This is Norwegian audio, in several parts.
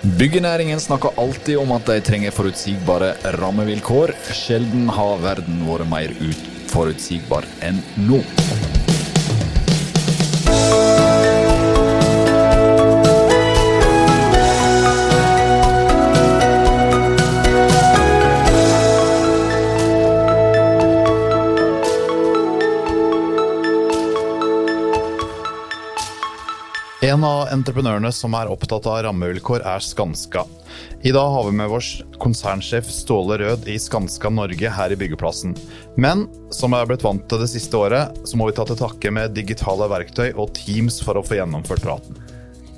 Byggenæringen snakker alltid om at de trenger forutsigbare rammevilkår. Sjelden har verden vært mer uforutsigbar enn nå. En av entreprenørene som er opptatt av rammevilkår, er Skanska. I dag har vi med vår konsernsjef Ståle Rød i Skanska Norge her i byggeplassen. Men som jeg er blitt vant til det siste året, så må vi ta til takke med digitale verktøy og Teams for å få gjennomført praten.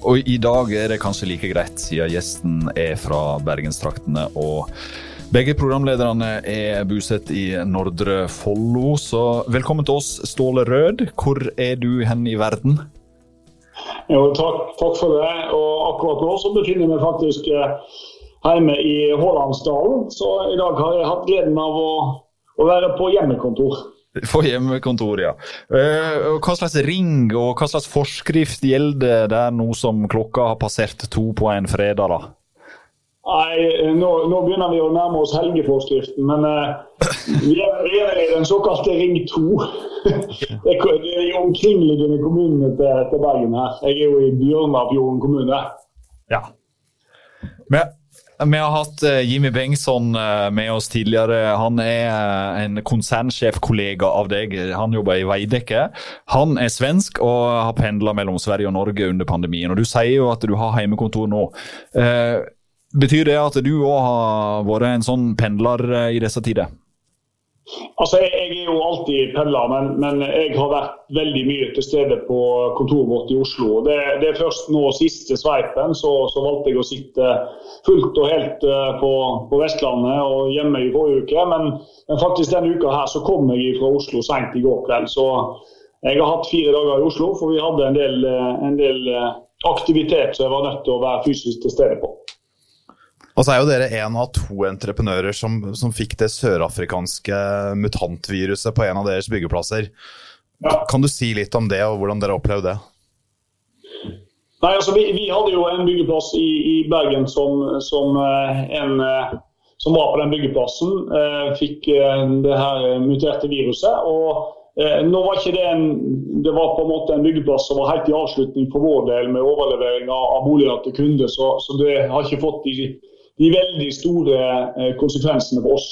Og i dag er det kanskje like greit, siden gjesten er fra bergenstraktene. og begge programlederne er bosatt i Nordre Follo, så velkommen til oss, Ståle Rød. Hvor er du hen i verden? Jo, takk, takk, for det. Og akkurat nå så befinner jeg faktisk eh, hjemme i Hålandsdalen. Så i dag har jeg hatt gleden av å, å være på hjemmekontor. På hjemmekontor, ja. Uh, hva slags ring og hva slags forskrift gjelder der nå som klokka har passert to på en fredag? da? Nei, nå, nå, begynner vi å nærme oss helgeforskriften, men uh, vi, er, vi i den såkalte Ring 2. det er de omkringliggende kommunene til, til, Bergen her. Jeg er jo i Bjørnafjorden kommune. Ja. Men, vi har hatt uh, Jimmy Bengtsson uh, med oss tidligere. Han er en konsernsjefkollega av deg. Han jobber i Veidekke. Han er svensk og har pendla mellom Sverige og Norge under pandemien. Og Du sier jo at du har heimekontor nå. Betyr det at du òg har vært en sånn pendler eh, i disse tider? Altså, jeg, er jo alltid pendler, men, men, jeg har vært veldig mye til stede på kontoret vårt i Oslo. Det, det er først nå siste sveipen så, så, valgte jeg å sitte fullt og helt eh, på, på Vestlandet og hjemme i forrige uke. Men, men, faktisk denne uka her så kom jeg fra Oslo sent i går kveld. Så jeg har hatt fire dager i Oslo, for vi hadde en del, eh, en del aktivitet som jeg var nødt til å være fysisk til stede på. Og så er jo dere en av to entreprenører som, som fikk det sørafrikanske mutantviruset på en av deres byggeplasser. Ja. Kan du si litt om det, og hvordan dere opplevde det? Nei, altså vi, vi hadde jo en byggeplass i, i Bergen som, som, eh, en eh, som var på den byggeplassen, eh, fikk det her muterte viruset. og nå var ikke det en, det var på en måte en byggeplass som var helt i avslutning for vår del med overlevering av, av boliger til kunder, så, så det har ikke fått de de veldig store eh, konsekvensene for oss.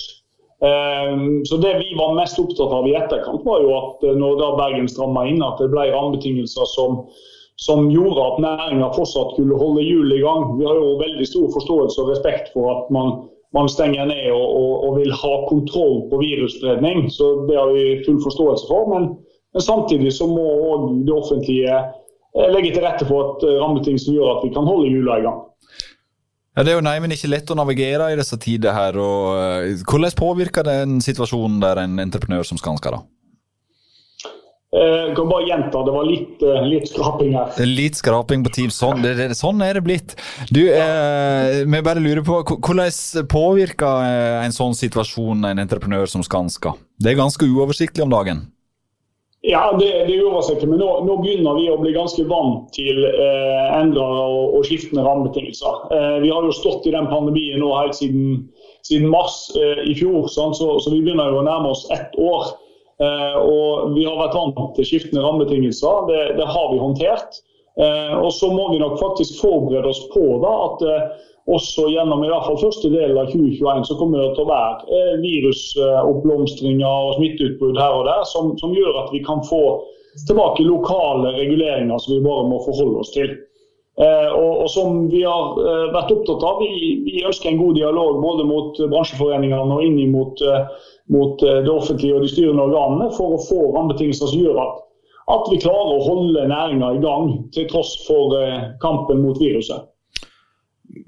Ehm, så Det vi var mest opptatt av i etterkant, var jo at eh, når da Bergen stramma inn, at det ble rammebetingelser som, som gjorde at næringa fortsatt kunne holde hjulet i gang. Vi har jo veldig stor forståelse og respekt for at man, man stenger ned og, og, og, vil ha kontroll på virusspredning. Så det har vi full forståelse for. Men, men samtidig så må det offentlige eh, legge til rette for at rammebetingelser gjør at vi kan holde hjulene i gang. Ja, Det er jo nei, men ikke lett å navigere i disse tider her. og uh, Hvordan påvirker den situasjonen der en entreprenør som Skanska? da? Eh, jeg kan bare gjenta, det var litt, uh, litt skraping her. Litt skraping på Teams. Sånn, det, det, sånn er det blitt. Du, eh, vi bare lurer på, Hvordan påvirker en sånn situasjon en entreprenør som Skanska? Det er ganske uoversiktlig om dagen? Ja, det, det gjorde seg ikke. Men nå, nå, begynner vi å bli ganske vant til eh, endrede og, og, skiftende rammebetingelser. Eh, vi har jo stått i den pandemien nå helt siden, siden mars eh, i fjor, sånn, så, så, vi begynner jo å nærme oss ett år. Eh, og Vi har vært vant til skiftende rammebetingelser. Det, det har vi håndtert. Eh, og Så må vi nok faktisk forberede oss på da, at eh, også gjennom i hvert fall første del av 2021 så kommer det til å være eh, virusoppblomstringer og smitteutbrudd her og der som, som, gjør at vi kan få tilbake lokale reguleringer som vi bare må forholde oss til. Eh, og, og, som vi har eh, vært opptatt av, vi, vi, ønsker en god dialog både mot bransjeforeningene og inn mot, mot det offentlige og de styrende organene for å få rammebetingelser som gjør at, at vi klarer å holde næringa i gang til tross for kampen mot viruset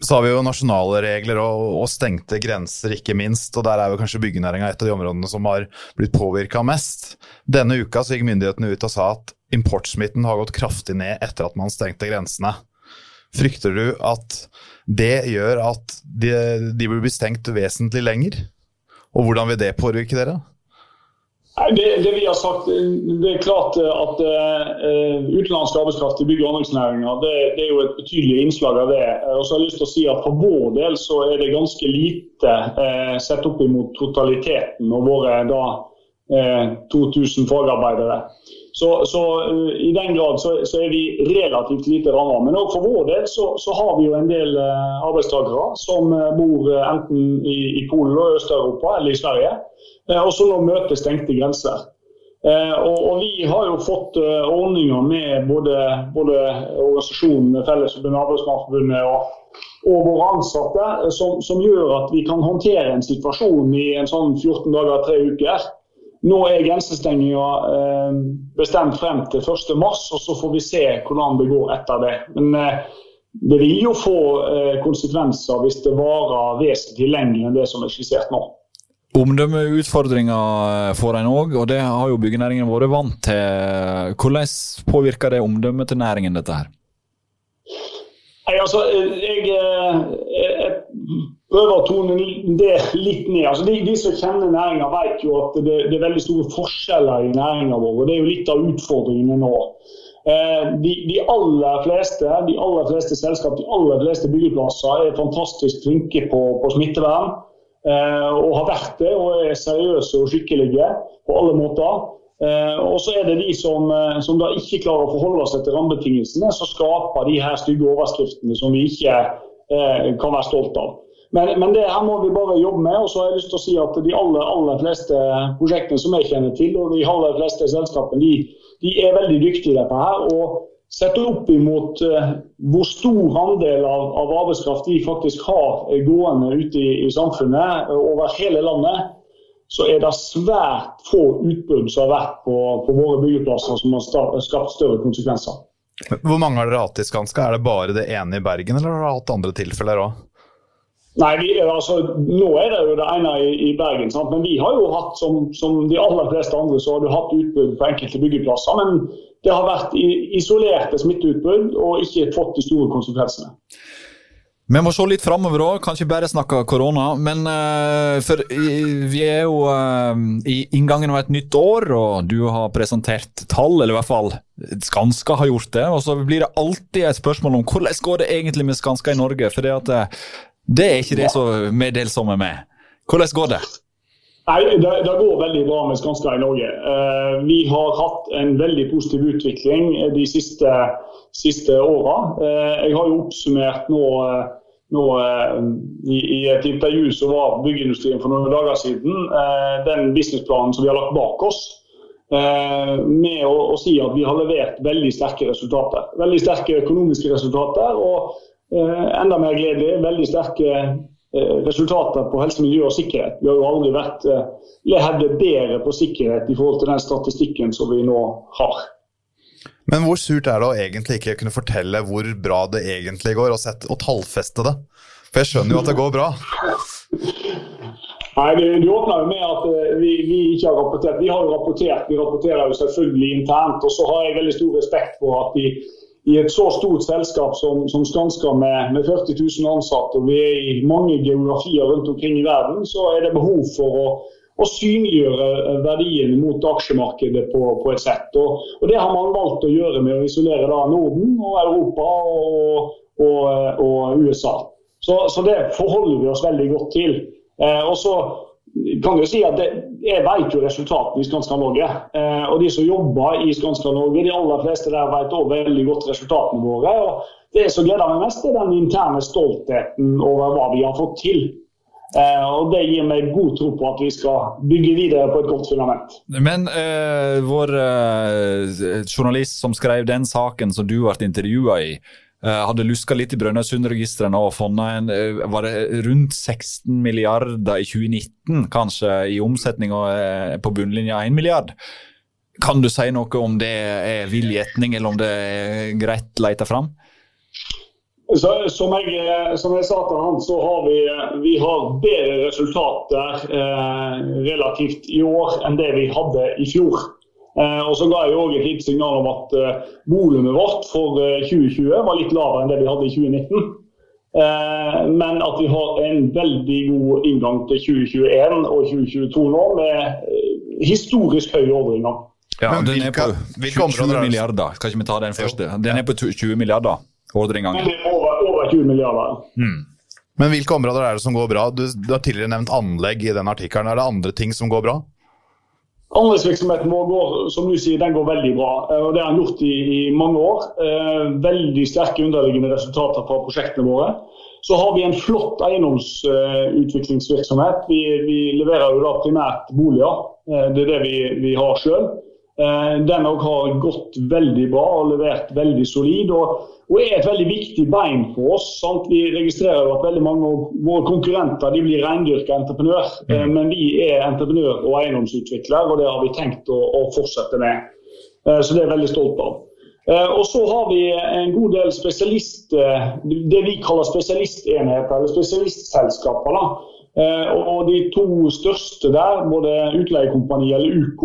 så har vi jo nasjonale regler og, og, stengte grenser, ikke minst. og Der er jo kanskje byggenæringa et av de områdene som har blitt påvirka mest. Denne uka så gikk myndighetene ut og sa at importsmitten har gått kraftig ned etter at man stengte grensene. Frykter du at det gjør at de, de blir stengt vesentlig lenger? Og hvordan vil det påvirke dere? Det, det, vi har sagt, det er klart at uh, utenlandsk arbeidskraft i bygg- og anleggsnæringa det, det, er jo et betydelig innslag av det. Og så har jeg lyst til å si at For vår del så er det ganske lite uh, sett opp imot totaliteten og våre da uh, 2000 fagarbeidere. Så, så i den grad så, så, er vi relativt lite ramma. Men òg for vår del så, så har vi jo en del arbeidstakere som bor enten i, i Polen og Øst-Europa eller i Sverige Eh, og så nå møter stengte grenser. Eh, og, og, Vi har jo fått uh, ordninger med både, både organisasjonen Fellesforbundet, Arbeidsmarkedsforbundet og, og, våre ansatte som, som, gjør at vi kan håndtere en situasjon i en sånn 14 dager, tre uker. Nå er grensestenginga bestemt frem til 1.3, og så får vi se hvordan det går etter det. Men det vil jo få konsekvenser hvis det varer vesentlig lenger enn det som er skissert nå. Omdømmeutfordringer får en òg, og det har jo byggenæringen vært vant til. Hvordan påvirker det omdømmet til næringen, dette her? Nei, altså, jeg, jeg, prøver å tone det litt ned. Altså, de, de som kjenner næringa, vet jo at det, det, er veldig store forskjeller i næringa vår. og Det er jo litt av utfordringene nå. Eh, de, de, aller fleste de aller fleste selskap, de aller fleste byggeplasser er fantastisk flinke på, på smittevern. Eh, og har vært det og er seriøse og skikkelige på alle måter. Eh, og så er det de som, eh, som, da ikke klarer å forholde seg til rammebetingelsene, som skaper de her stygge overskriftene som vi ikke eh, kan være stolt av. Men, men, det her må vi bare jobbe med. og så har jeg lyst til å si at De aller, aller fleste prosjektene som jeg kjenner til, og de aller fleste selskapene, de, de er veldig dyktige i dette. her, og Sett opp imot uh, hvor stor andel av, av, arbeidskraft vi faktisk har eh, gående ute i, i samfunnet uh, over hele landet, så er det svært få utbrudd som har vært på, på våre byggeplasser som har skapt større konsekvenser. Hvor mange har dere hatt i Skanska? Er det bare det ene i Bergen, eller har dere hatt andre tilfeller òg? Nei, vi, altså, Nå er det jo det ene i, i Bergen, sant? men vi har jo hatt, som, som, de aller fleste andre, så har du hatt utbrudd på enkelte byggeplasser. Men det har vært isolerte smitteutbrudd og ikke fått de store konsekvensene. Vi må se litt framover òg, kan ikke bare snakke korona. Men uh, for vi er jo uh, i inngangen av et nytt år, og du har presentert tall, eller i hvert fall Skanska har gjort det. Og så blir det alltid et spørsmål om hvordan går det egentlig med Skanska i Norge. For det, at, det er ikke det så meddelsomme med. Hvordan går det? Nei, det, det, går veldig bra med Skanska i Norge. Uh, vi har hatt en veldig positiv utvikling de siste, siste åra. Uh, jeg har jo oppsummert nå, nå uh, i, i, et intervju som var byggeindustrien for noen dager siden, den businessplanen som vi har lagt bak oss. med å, å, si at vi har levert veldig sterke resultater. Veldig sterke økonomiske resultater. Og enda mer gledelig, veldig sterke Eh, resultater på helse, miljø og sikkerhet. Vi har jo aldri vært hevdet eh, bedre på sikkerhet i forhold til den statistikken som vi nå har. Men hvor surt er det å egentlig ikke kunne fortelle hvor bra det egentlig går, og, sette, og tallfeste det? For jeg skjønner jo at det går bra. Nei, det, det åpner jo med at eh, vi, vi, ikke har rapportert. Vi har jo rapportert, vi rapporterer jo selvfølgelig internt. Og så har jeg veldig stor respekt for at vi i et så stort selskap som, som Skanska med, med, 40 000 ansatte, og vi er i mange geografier rundt omkring i verden, så er det behov for å, å synliggjøre verdien mot aksjemarkedet på, på et sett. Og, og, Det har man valgt å gjøre med å isolere da Norden og Europa og, og, og USA. Så, så, det forholder vi oss veldig godt til. Eh, og så kan jo si at det, Jeg vet jo resultatene i Skanska Norge. Eh, og de som jobber i Skanska Norge, de aller fleste der vet også veldig godt resultatene våre. og Det som gleder meg mest, er den interne stoltheten over hva vi har fått til. Eh, og Det gir meg god tro på at vi skal bygge videre på et godt fundament. Men eh, vår eh, journalist som skrev den saken som du ble intervjua i, hadde luska litt i Brønnøysundregistrene og funnet eh, var det rundt 16 milliarder i 2019 kanskje i omsetning og eh, på bunnlinja 1 milliard. Kan du si noe om det er vill gjetning, eller om det er greit leita fram? Så, som, jeg, som, jeg, sa til han, så har vi, vi har bedre resultater eh, relativt i år enn det vi hadde i fjor. Eh, og så ga jeg òg et lite signal om at eh, volumet vårt for 2020 eh, var litt lavere enn det vi hadde i 2019. Men at vi har en veldig god inngang til 2021 og 2022 nå, med historisk høye overinngang. Ja, Men den er på hvilke 20 områder er milliarder. Skal ikke vi ta den første? Den er på 20 milliarder, Men ordreinngangen. det er over, over 20 milliarder. Men hvilke områder er det som går bra? Du, du har tidligere nevnt anlegg i den artikkelen. Er det andre ting som går bra? Anleggsvirksomheten vår går, som du sier, den går veldig bra. eh, og Det har den gjort i, i mange år. Eh, Veldig sterke underliggende resultater fra prosjektene våre. Så har vi en flott eiendomsutviklingsvirksomhet. Vi, vi leverer jo da primært boliger. Eh, Det er det vi, vi har sjøl. Den òg har gått veldig bra og levert veldig solid. Og, og er et veldig viktig bein for oss. Sant? Vi registrerer jo at veldig mange av våre konkurrenter de blir rendyrka entreprenør. mm. Men vi er entreprenør og eiendomsutvikler, og det har vi tenkt å, å fortsette med. Eh, Så det er jeg veldig stolt av. Eh, Og så har vi en god del spesialist, eh, det vi kaller spesialistenheter, eller spesialistselskaper. da. Eh, Og de to største der, både Utleiekompani eller UK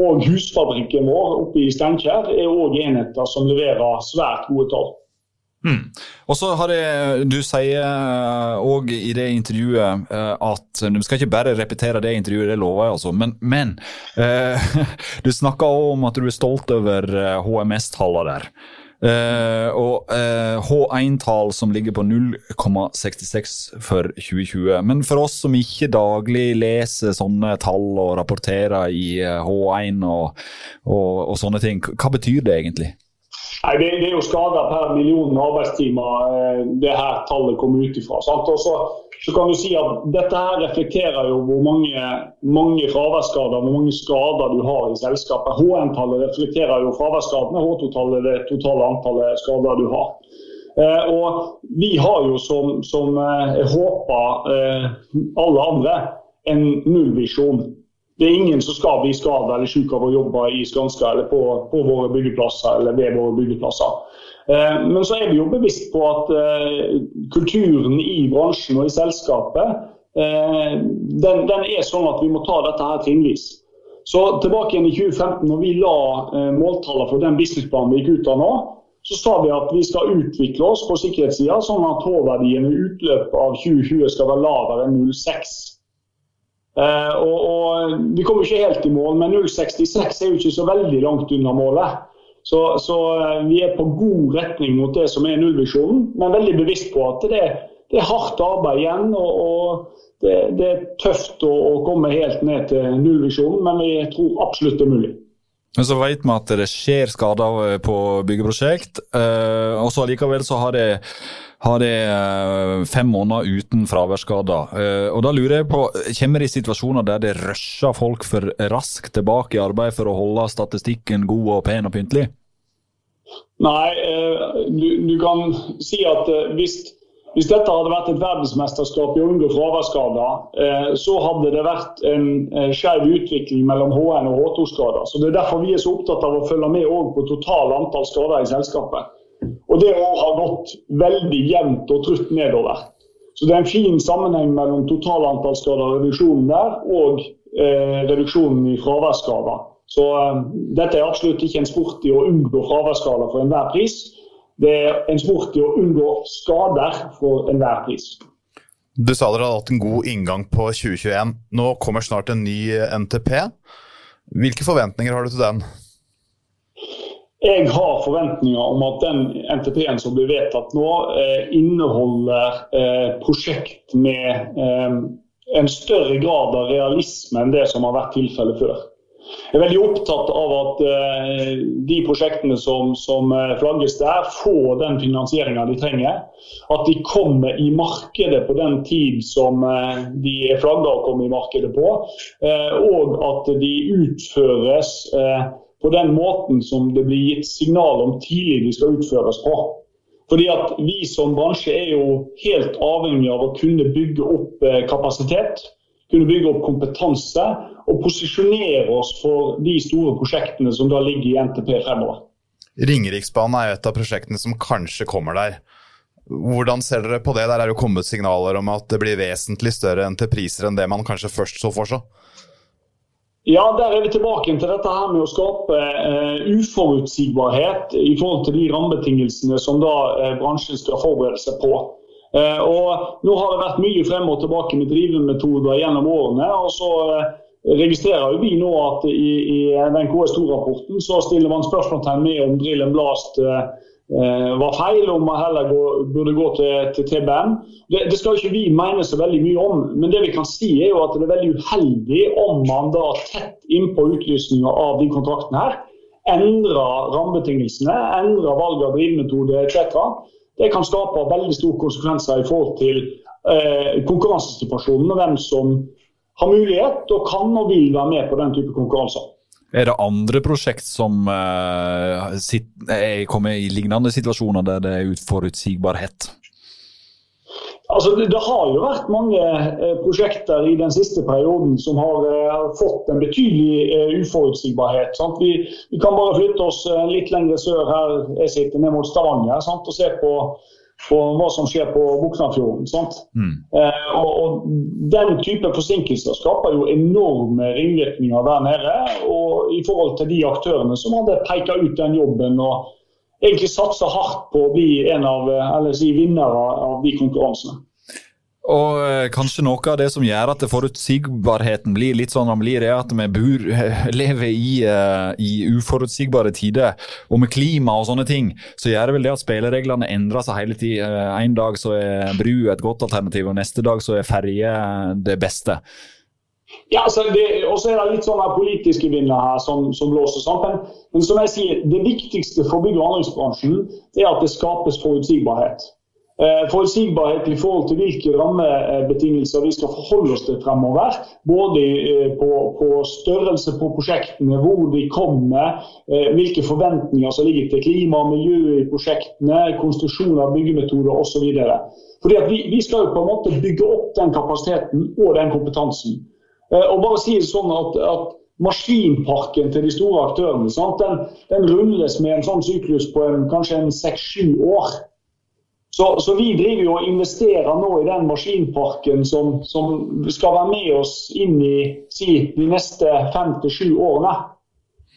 og husfabrikken vår oppe i Steinkjer, er òg enheter som leverer svært gode tall. Og så har jeg, Du sier òg i det intervjuet eh, at Du skal ikke bare repetere det intervjuet, det lover jeg, altså. Men, men eh, du snakker òg om at du er stolt over eh, HMS-tallene der. Eh, og uh, H1-tall som ligger på 0,66 for 2020. Men for oss som ikke daglig leser sånne tall og rapporterer i eh, H1 og, og, og sånne ting, hva betyr det egentlig? Nei, det, det er jo skader per million arbeidstimer det her tallet kommer ut ifra. Sant? Og så, kan du si at Dette her reflekterer jo hvor mange, mange fraværsskader hvor mange skader du har i selskapet. HN-tallet reflekterer jo fraværsskadene, H2-tallet det totale antallet skader du har. Eh, og Vi har jo som, som eh, jeg håper eh, alle andre en nullvisjon. Det er ingen som skal bli skadet eller syk av å jobbe i Skanska eller på, på våre byggeplasser eller ved våre byggeplasser. Eh, men så er vi jo bevisst på at eh, kulturen i bransjen og i selskapet eh, den, den, er sånn at vi må ta dette her trinnvis. Så tilbake igjen i 2015, når vi la måltallene for den businessplanen vi gikk ut av nå, så sa vi at vi skal utvikle oss på sikkerhetssida, sånn at H-verdien ved utløpet av 2020 skal være lavere enn 0,6. Eh, og, og, Vi kommer ikke helt i mål, men 0,66 er jo ikke så veldig langt unna målet. Så, så eh, vi er på god retning mot det som er nullvisjonen, men veldig bevisst på at det, det er hardt arbeid igjen. og, og det, det, er tøft å, å, komme helt ned til nullvisjonen, men vi tror absolutt det er mulig. Men så vet vi at det skjer skader på byggeprosjekt, eh, og så allikevel så har det har det fem måneder uten fraværsskader. Og da lurer jeg på, Kommer det i situasjoner der det rusher folk for raskt tilbake i arbeid for å holde statistikken god og pen og pyntelig? Nei, du, du kan si at hvis, hvis, dette hadde vært et verdensmesterskap i å unngå fraværsskader, så hadde det vært en skeiv utvikling mellom HN og H2-skader. Så Det er derfor vi er så opptatt av å følge med på totalt antall skader i selskapet. Og det har gått veldig jevnt og trutt nedover. Så det er en fin sammenheng mellom totalantall skader, reduksjonen der, og eh, reduksjonen i fraværsskader. Så eh, dette er absolutt ikke en sport i å unngå fraværsskader for enhver pris. Det er en sport i å unngå skader for enhver pris. Du sa dere hadde hatt en god inngang på 2021. Nå kommer snart en ny NTP. Hvilke forventninger har du til den? Jeg har forventninger om at den NTP-en som blir vedtatt nå, eh, inneholder eh, prosjekt med eh, en større grad av realisme enn det som har vært tilfellet før. Jeg er veldig opptatt av at de prosjektene som, som, flagges der, får den finansieringa de trenger. At de kommer i markedet på den tid som de er flagga å komme i markedet på. Og at de utføres på den måten som det blir gitt signal om tidlig de skal utføres på. Fordi at Vi som bransje er jo helt avhengig av å kunne bygge opp kapasitet, kunne bygge opp kompetanse og posisjonere oss for de store prosjektene som da ligger i NTP fremover. Ringeriksbanen er et av prosjektene som kanskje kommer der. Hvordan ser dere på det? Der er jo kommet signaler om at det blir vesentlig større NT-priser enn det man kanskje først så for seg. Ja, der er vi tilbake til dette her med å skape eh, uforutsigbarhet i forhold til de rammebetingelsene som da eh, bransjen skal forberede seg på. Eh, og Nå har det vært mye frem og tilbake med drivemetoder gjennom årene. og så registrerer vi nå at i, i den KS2-rapporten så stiller man spørsmålstegn med om drill and blast eh, eh, var feil, om man heller gå, burde gå til, til TBM. Det, det, skal ikke vi mene så veldig mye om, men det vi kan si er jo at det er veldig uheldig om man da tett innpå utlysninga av de kontraktene her endrer rammebetingelsene, endrer valg av drivmetode etc. Det kan skape veldig store konsekvenser i forhold til eh, konkurransesituasjonen og hvem som har mulighet og kan og vil være med på den type konkurranser. Er det andre prosjekt som uh, sit, er kommet i lignende situasjoner der det er uforutsigbarhet? Altså, det, har jo vært mange eh, prosjekter i den siste perioden som har eh, fått en betydelig eh, uforutsigbarhet. Vi, vi, kan bare flytte oss litt lenger sør her jeg sitter, ned mot Stavanger sant? og se på på hva som skjer på Buknafjorden. Mm. Eh, og, og, Den type forsinkelser skaper jo enorme ringvirkninger der nede. Og i forhold til de aktørene som hadde peka ut den jobben og egentlig satsa hardt på å bli en av, eller si, vinnere av de konkurransene. Og eh, kanskje noe av det som gjør at forutsigbarheten blir litt sånn den blir, er at vi bor, lever i, uh, i, uforutsigbare tider. Og med klima og sånne ting, så gjør det vel det at spillereglene endrer seg hele tida. Uh, en dag så er bru et godt alternativ, og neste dag så er ferje det beste. Ja, altså Og så er det litt sånne politiske vinder her som, som blåser sammen. Men, men, som jeg sier, det viktigste for bygg- og anleggsbransjen er at det skapes forutsigbarhet. Eh, forutsigbarhet i forhold til hvilke rammebetingelser vi skal forholde oss til fremover. Både eh, på, på størrelse på prosjektene, hvor de kommer, eh, hvilke forventninger som ligger til klima og miljø i prosjektene, konstruksjon av byggemetoder osv. Fordi vi, vi, skal jo på en måte bygge opp den kapasiteten og den kompetansen. Og bare si det sånn at, at Maskinparken til de store aktørene den, den, rulles med en sånn syklus på en, kanskje seks-sju år. Så, så, vi driver jo og investerer nå i den maskinparken som, som skal være med oss inn i si, de neste fem til sju årene.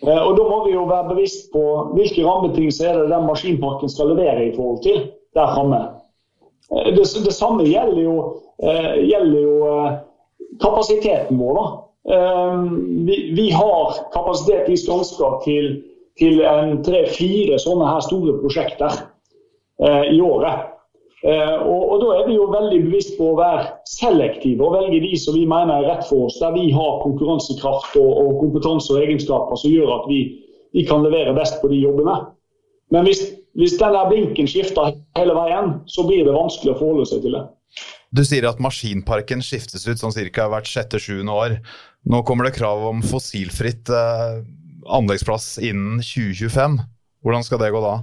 Eh, og Da må vi jo være bevisst på hvilke rammebetingelser er det den maskinparken skal levere i forhold til der framme. Eh, det, det, samme gjelder jo, eh, gjelder jo kapasiteten vår. Eh, vi, vi, har kapasitet i Skanska til, til tre-fire sånne her store prosjekter i året. Eh, og, og, Da er vi jo veldig bevisst på å være selektive og velge de som vi mener er rett for oss. Der vi har konkurransekraft og, og kompetanse og egenskaper som gjør at vi, vi, kan levere best på de jobbene. Men hvis, hvis denne blinken skifter hele veien, så blir det vanskelig å forholde seg til det. Du sier at maskinparken skiftes ut sånn ca. hvert sjette-sjuende år. Nå kommer det krav om fossilfritt eh, anleggsplass innen 2025. Hvordan skal det gå da?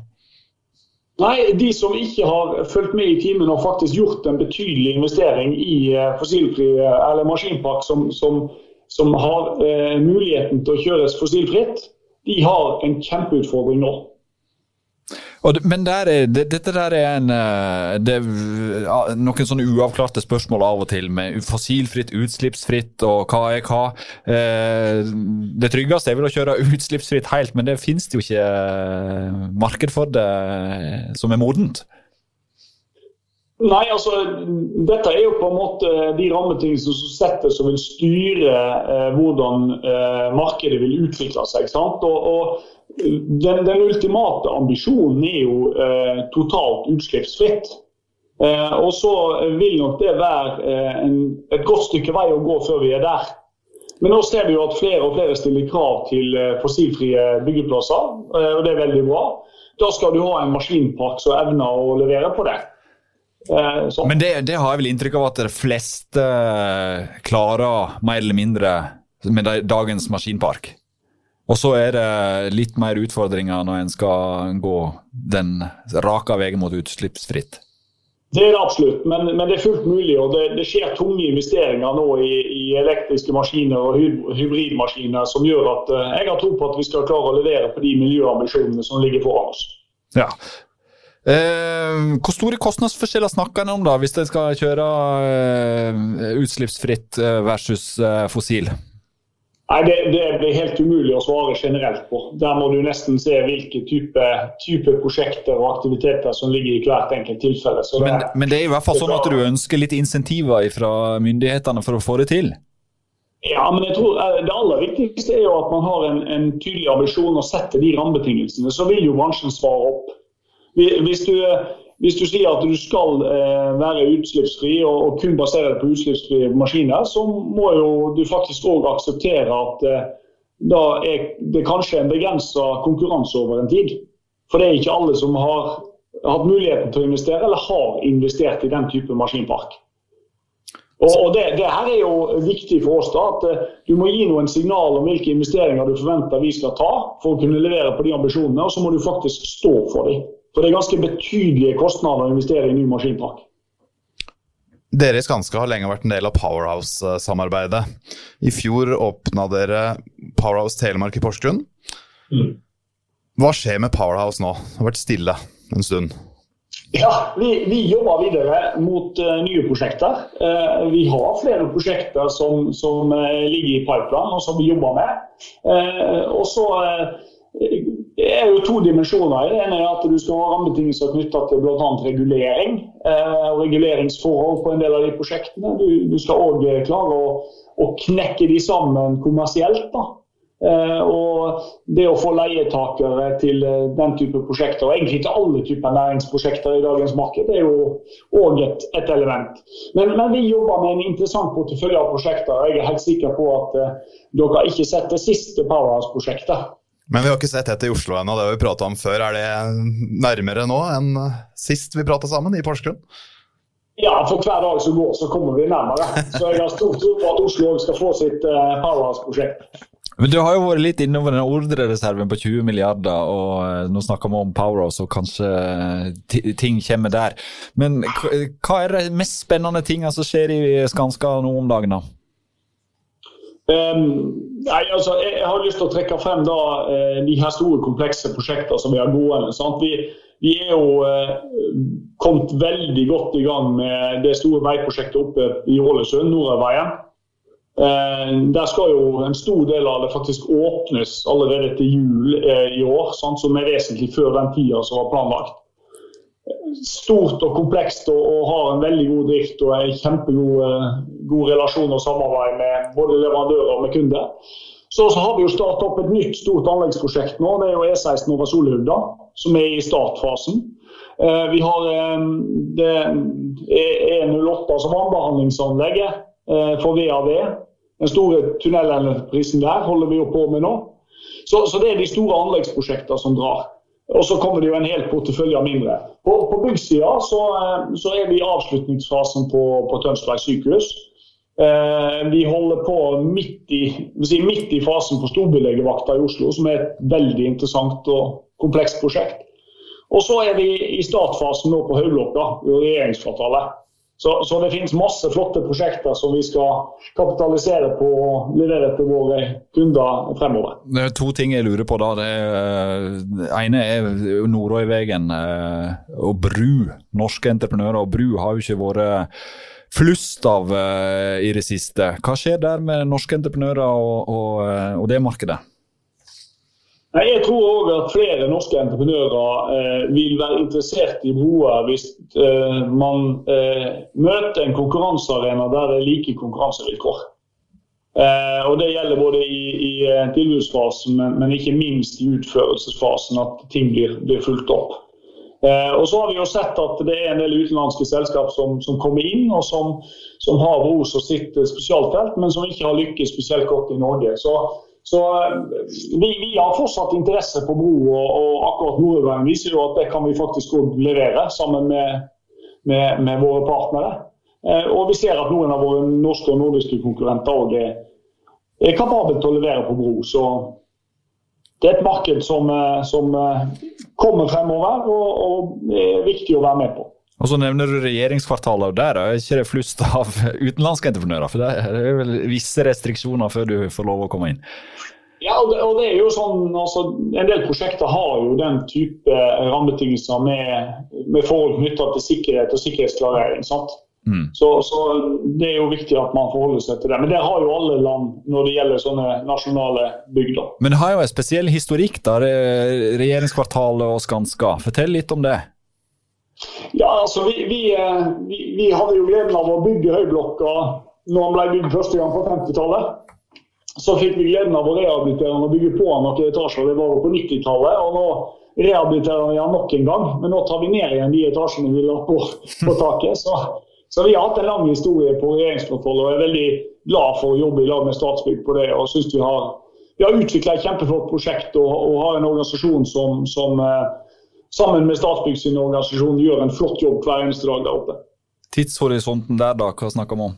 Nei, De som ikke har fulgt med i timen og faktisk gjort en betydelig investering i eh, fossilfri eh, eller maskinpark som, som, som har eh, muligheten til å kjøres fossilfritt, de har en kjempeutfordring nå. Det, men der er, det, dette der er en, eh, det noen sånne uavklarte spørsmål av og til, med fossilfritt, utslippsfritt og hva er hva. Eh, det tryggeste er vel å kjøre utslippsfritt helt, men det finnes jo ikke eh, marked for det som er modent. Nei, altså Dette er jo på en måte de rammetingene som setter som vil styre eh, hvordan eh, markedet vil utvikle seg. sant? Og, og den, den, ultimate ambisjonen er jo eh, totalt utslippsfritt. Eh, og så vil nok det være eh, en, et godt stykke vei å gå før vi er der. Men nå ser vi jo at flere og flere stiller krav til eh, fossilfrie byggeplasser, eh, og det er veldig bra. Da skal du ha en maskinpark som evner å levere på det. Eh, Men det, det, har jeg vel inntrykk av at de fleste klarer, mer eller mindre, med dagens maskinpark? Og så er det litt mer utfordringer når en skal gå den raka veien mot utslippsfritt. Det er det absolutt, men, men, det er fullt mulig. og Det, det skjer tunge investeringer nå i, i, elektriske maskiner og hybridmaskiner som gjør at uh, jeg har tro på at vi skal klare å levere på de miljøambisjonene som ligger foran oss. Ja. Eh, hvor store kostnadsforskjeller snakker en om da, hvis en skal kjøre eh, utslippsfritt eh, versus eh, fossil? Nei, det, det, blir helt umulig å svare generelt på. Der må du nesten se hvilke type, type prosjekter og aktiviteter som ligger i hvert enkelt tilfelle. Det, men, men, det er i hvert fall sånn at du ønsker litt insentiver fra myndighetene for å få det til? Ja, men jeg tror eh, Det aller viktigste er jo at man har en, en tydelig ambisjon og setter de rammebetingelsene. Så vil jo bransjen svare opp. Hvis du, hvis du sier at du skal eh, være utslippsfri og, kun basere deg på utslippsfrie maskiner, så må jo du faktisk òg akseptere at eh, da er det kanskje en begrensa konkurranse over en tid. For det er ikke alle som har hatt muligheten til å investere, eller har investert i den type maskinpark. Og det, det, her er jo viktig for oss. da, at eh, Du må gi noen signal om hvilke investeringer du forventer vi skal ta for å kunne levere på de ambisjonene, og så må du faktisk stå for dem. For det er ganske betydelige kostnader å investere i ny maskinpark. Dere i Skanska har lenge vært en del av Powerhouse-samarbeidet. I fjor åpna dere Powerhouse Telemark i Porsgrunn. Mm. Hva skjer med Powerhouse nå? Det har vært stille en stund. Ja, vi, vi jobber videre mot uh, nye prosjekter. Uh, vi har flere prosjekter som, som uh, ligger i pipeline og som vi jobber med. og så det er jo to dimensjoner. Det ene er at du skal ha rammebetingelser knytta til bl.a. regulering og reguleringsforhold på en del av de prosjektene. Du, du skal òg klare å, å, knekke de sammen kommersielt. Eh, og det å få leietakere til eh, den type prosjekter, og egentlig til alle typer næringsprosjekter i dagens marked, det er jo òg et, et, element. Men, men, vi jobber med en interessant portefølje av prosjekter. og Jeg er helt sikker på at dere dere har ikke sett det siste Powerhouse-prosjektet. Men vi har ikke sett dette i Oslo ennå, det har vi prata om før. Er det nærmere nå enn sist vi prata sammen, i Porsgrunn? Ja, for hver dag som går, så kommer vi nærmere. Så jeg har stor tro på at Oslo òg skal få sitt uh, Powerhouse-prosjekt. Men Du har jo vært litt innover den ordrereserven på 20 milliarder, og eh, nå snakker vi om Powerhouse, og kanskje eh, ting kommer der. Men hva er de mest spennende tingene som skjer i Skanska nå om dagen? da? Um, nei, altså, jeg har lyst til å trekke frem da, uh, de her store, komplekse prosjektene som vi har gående. Vi, vi, er jo uh, kommet veldig godt i gang med det store veiprosjektet oppe i Ålesund, Nordøyveien. Eh, der skal jo en stor del av det faktisk åpnes allerede til jul eh, i år, sant, som er vesentlig før den tida som var planlagt. Stort og komplekst og, og, har en veldig god drift og en kjempegod eh, relasjon og samarbeid med både leverandører og med kunder. Så, så har vi jo startet opp et nytt stort anleggsprosjekt nå. Det er jo E16 over Solhugda, som er i startfasen. Eh, vi har eh, E08 som vannbehandlingsanlegget eh, for VAV den store tunnelprisen der holder vi jo på med nå. Så, så, det er de store anleggsprosjektene som drar. Og så kommer det jo en hel portefølje av mindre. På, på byggsida så, eh, så, er vi i avslutningsfasen på, på Tønsberg sykehus. Eh, vi holder på midt i, si, midt i fasen på storbylegevakta i Oslo, som er et veldig interessant og komplekst prosjekt. Og så er vi i startfasen nå på Haulokka, regjeringskvartalet. Så, så, det finnes masse flotte prosjekter som vi skal kapitalisere på og levere til våre kunder fremover. Det er to ting jeg lurer på. da. Det, det ene er Nordøyvegen eh, og bru. Norske entreprenører og bru har jo ikke vært flust av uh, i det siste. Hva skjer der med norske entreprenører og, og, eh, og det markedet? Jeg tror òg at flere norske entreprenører eh, vil være interessert i broer hvis eh, man eh, møter en konkurransearena der det er like konkurransevilkår. Eh, og Det gjelder både i, i eh, tilbudsfasen, men, men, ikke minst i utførelsesfasen, at ting blir, blir fulgt opp. Eh, og så har vi jo sett at det er en del utenlandske selskap som, som kommer inn, og som, som har bro som sitt spesialfelt, men som ikke har lykkes spesielt godt i Norge. Så så eh, vi, vi, har fortsatt interesse på bro, og, og akkurat Nordøyveien viser jo at det kan vi faktisk levere sammen med, med, med våre partnere. Eh, og vi ser at noen av våre norske og nordiske konkurrenter òg er, er kapable til å levere på bro. Så det er et marked som, eh, som kommer fremover og, og er viktig å være med på. Og så nevner du regjeringskvartalet, og der er ikke det flust av utenlandske entreprenører? For det er vel visse restriksjoner før du får lov å komme inn? Ja, og det, og det er jo sånn, altså, En del prosjekter har jo den type rammebetingelser med, med forhold knytta til sikkerhet og sikkerhetsklarering. sant? Mm. Så, så, Det er jo viktig at man forholder seg til det. Men det har jo alle land når det gjelder sånne nasjonale bygder. Men det har jo en spesiell historikk, da, regjeringskvartalet og Skanska. Fortell litt om det. Ja, altså vi, vi, vi, vi, hadde jo gleden av å bygge Høyblokka når den ble bygd første gang på 50-tallet. så fikk vi gleden av å rehabilitere den og bygge på den noen etasjer. Det var jo på 90-tallet. og nå rehabiliterer vi den nok en gang. Men nå tar vi ned igjen de etasjene vi la på, på taket. Så, så, vi har hatt en lang historie på regjeringskontroll og er veldig glad for å jobbe i lag med Statsbygg på det. og synes Vi har, vi har utvikla et kjempeflott prosjekt og, og, har en organisasjon som, som eh, sammen med Statsbygg sin organisasjon gjør en flott jobb hver eneste dag der oppe. Tidshorisonten der, da? Hva snakker vi om?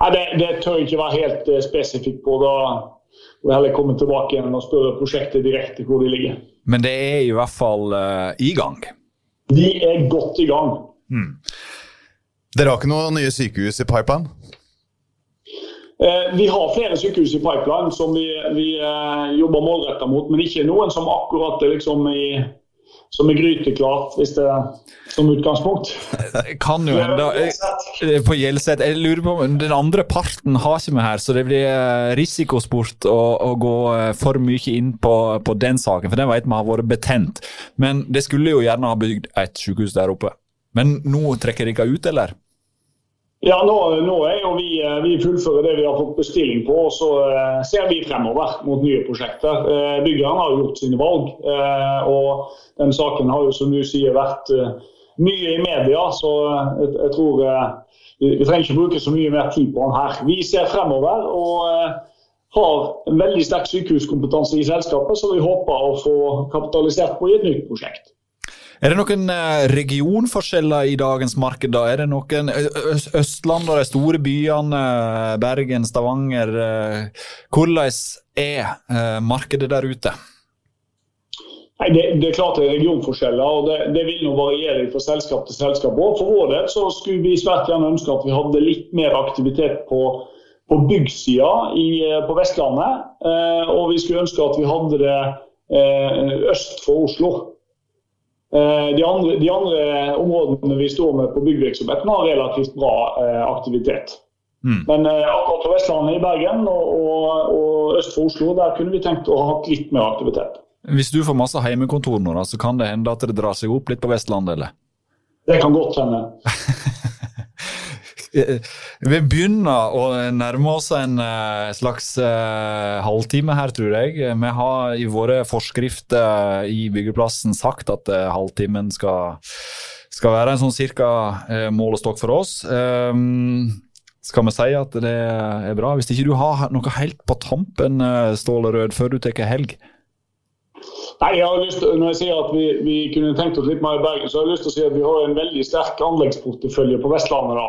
Nei, det, det, tør jeg ikke være helt uh, spesifikk på. Da må jeg heller komme tilbake igjen og spørre prosjektet direkte hvor de ligger. Men det er i hvert fall uh, i gang? De er godt i gang. Mm. Dere har ikke noen nye sykehus i pipeline? Eh, vi har flere sykehus i pipeline som vi, vi jobber målretta mot, men ikke noen som akkurat er liksom i som er gryteklart, hvis det er som utgangspunkt. Kan jo hende. På Gjelset. Jeg lurer på Den andre parten har ikke vi her, så det blir eh, risikosport å, å gå eh, for mye inn på, på, den saken, for den vet vi har vært betent. Men det skulle jo gjerne ha bygd et sykehus der oppe. Men nå trekker dere ut, eller? Ja, nå, nå, er jo vi, eh, vi fullfører det vi har fått bestilling på, og så eh, ser vi fremover mot nye prosjekter. Byggerne har gjort sine valg, og den saken har jo som du sier vært mye i media. Så jeg, tror vi trenger ikke bruke så mye mer tid på den her. Vi ser fremover og har en veldig sterk sykehuskompetanse i selskapet, så vi håper å få kapitalisert på i et nytt prosjekt. Er det noen eh, regionforskjeller i dagens marked? da? Er det noen Østland og de store byene, eh, Bergen, Stavanger Hvordan er markedet der ute? Nei, det, det, er klart det er regionforskjeller, og det, det vil nå variere fra selskap til selskap. Og For vår del så skulle vi svært gjerne ønske at vi hadde litt mer aktivitet på, på byggsida på Vestlandet. og vi skulle ønske at vi hadde det øst for Oslo. Eh, de andre, de andre, områdene vi står med på byggvirksomheten, har relativt bra eh, aktivitet. Mm. Men eh, akkurat på Vestlandet, i Bergen og, og, og, øst for Oslo, der kunne vi tenkt å ha litt mer aktivitet. Hvis du får masse heimekontor nå, så kan det hende at det drar seg opp litt på Vestlandet, eller? Det kan godt hende. Vi begynner å nærme oss en uh, slags uh, halvtime her, tror jeg. Vi har i våre forskrifter i byggeplassen sagt at halvtimen skal, skal, være en sånn cirka målestokk for oss. Um, skal vi si at det er bra? Hvis ikke du har noe helt på tampen, Ståle Rød, før du tar helg? Nei, jeg har lyst Når jeg sier at vi, vi kunne tenkt oss litt mer i Bergen, så har jeg lyst til å si at vi har en veldig sterk anleggsportefølje på Vestlandet. da.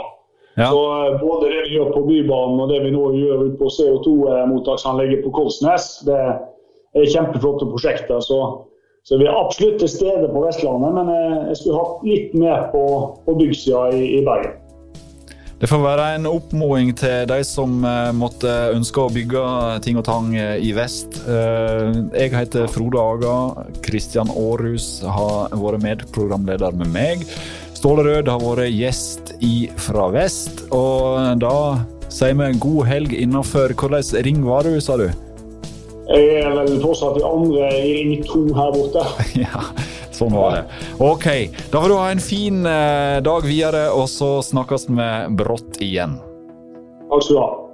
Ja. Så eh, Både det vi gjør på Bybanen og det vi nå gjør på CO2-mottaksanlegget på Kolsnes, det er kjempeflotte prosjekter. Så, så, vi er absolutt til stede på Vestlandet, men eh, jeg skulle hatt litt mer på, på byggsida i, i Bergen. Det får være en oppmoding til de som eh, måtte ønske å bygge ting og tang i vest. Jeg heter Frode Aga. Kristian Aarhus har vært medprogramleder med meg. Ståle Rød har vært gjest i Fra vest, og da sier vi god helg innenfor Hvilken ring var du, sa du? Jeg er vel fortsatt i andre i ring to her borte. ja, sånn var det. Ok, da får du ha en fin eh, dag videre, og så snakkes vi brått igjen. Takk skal du ha.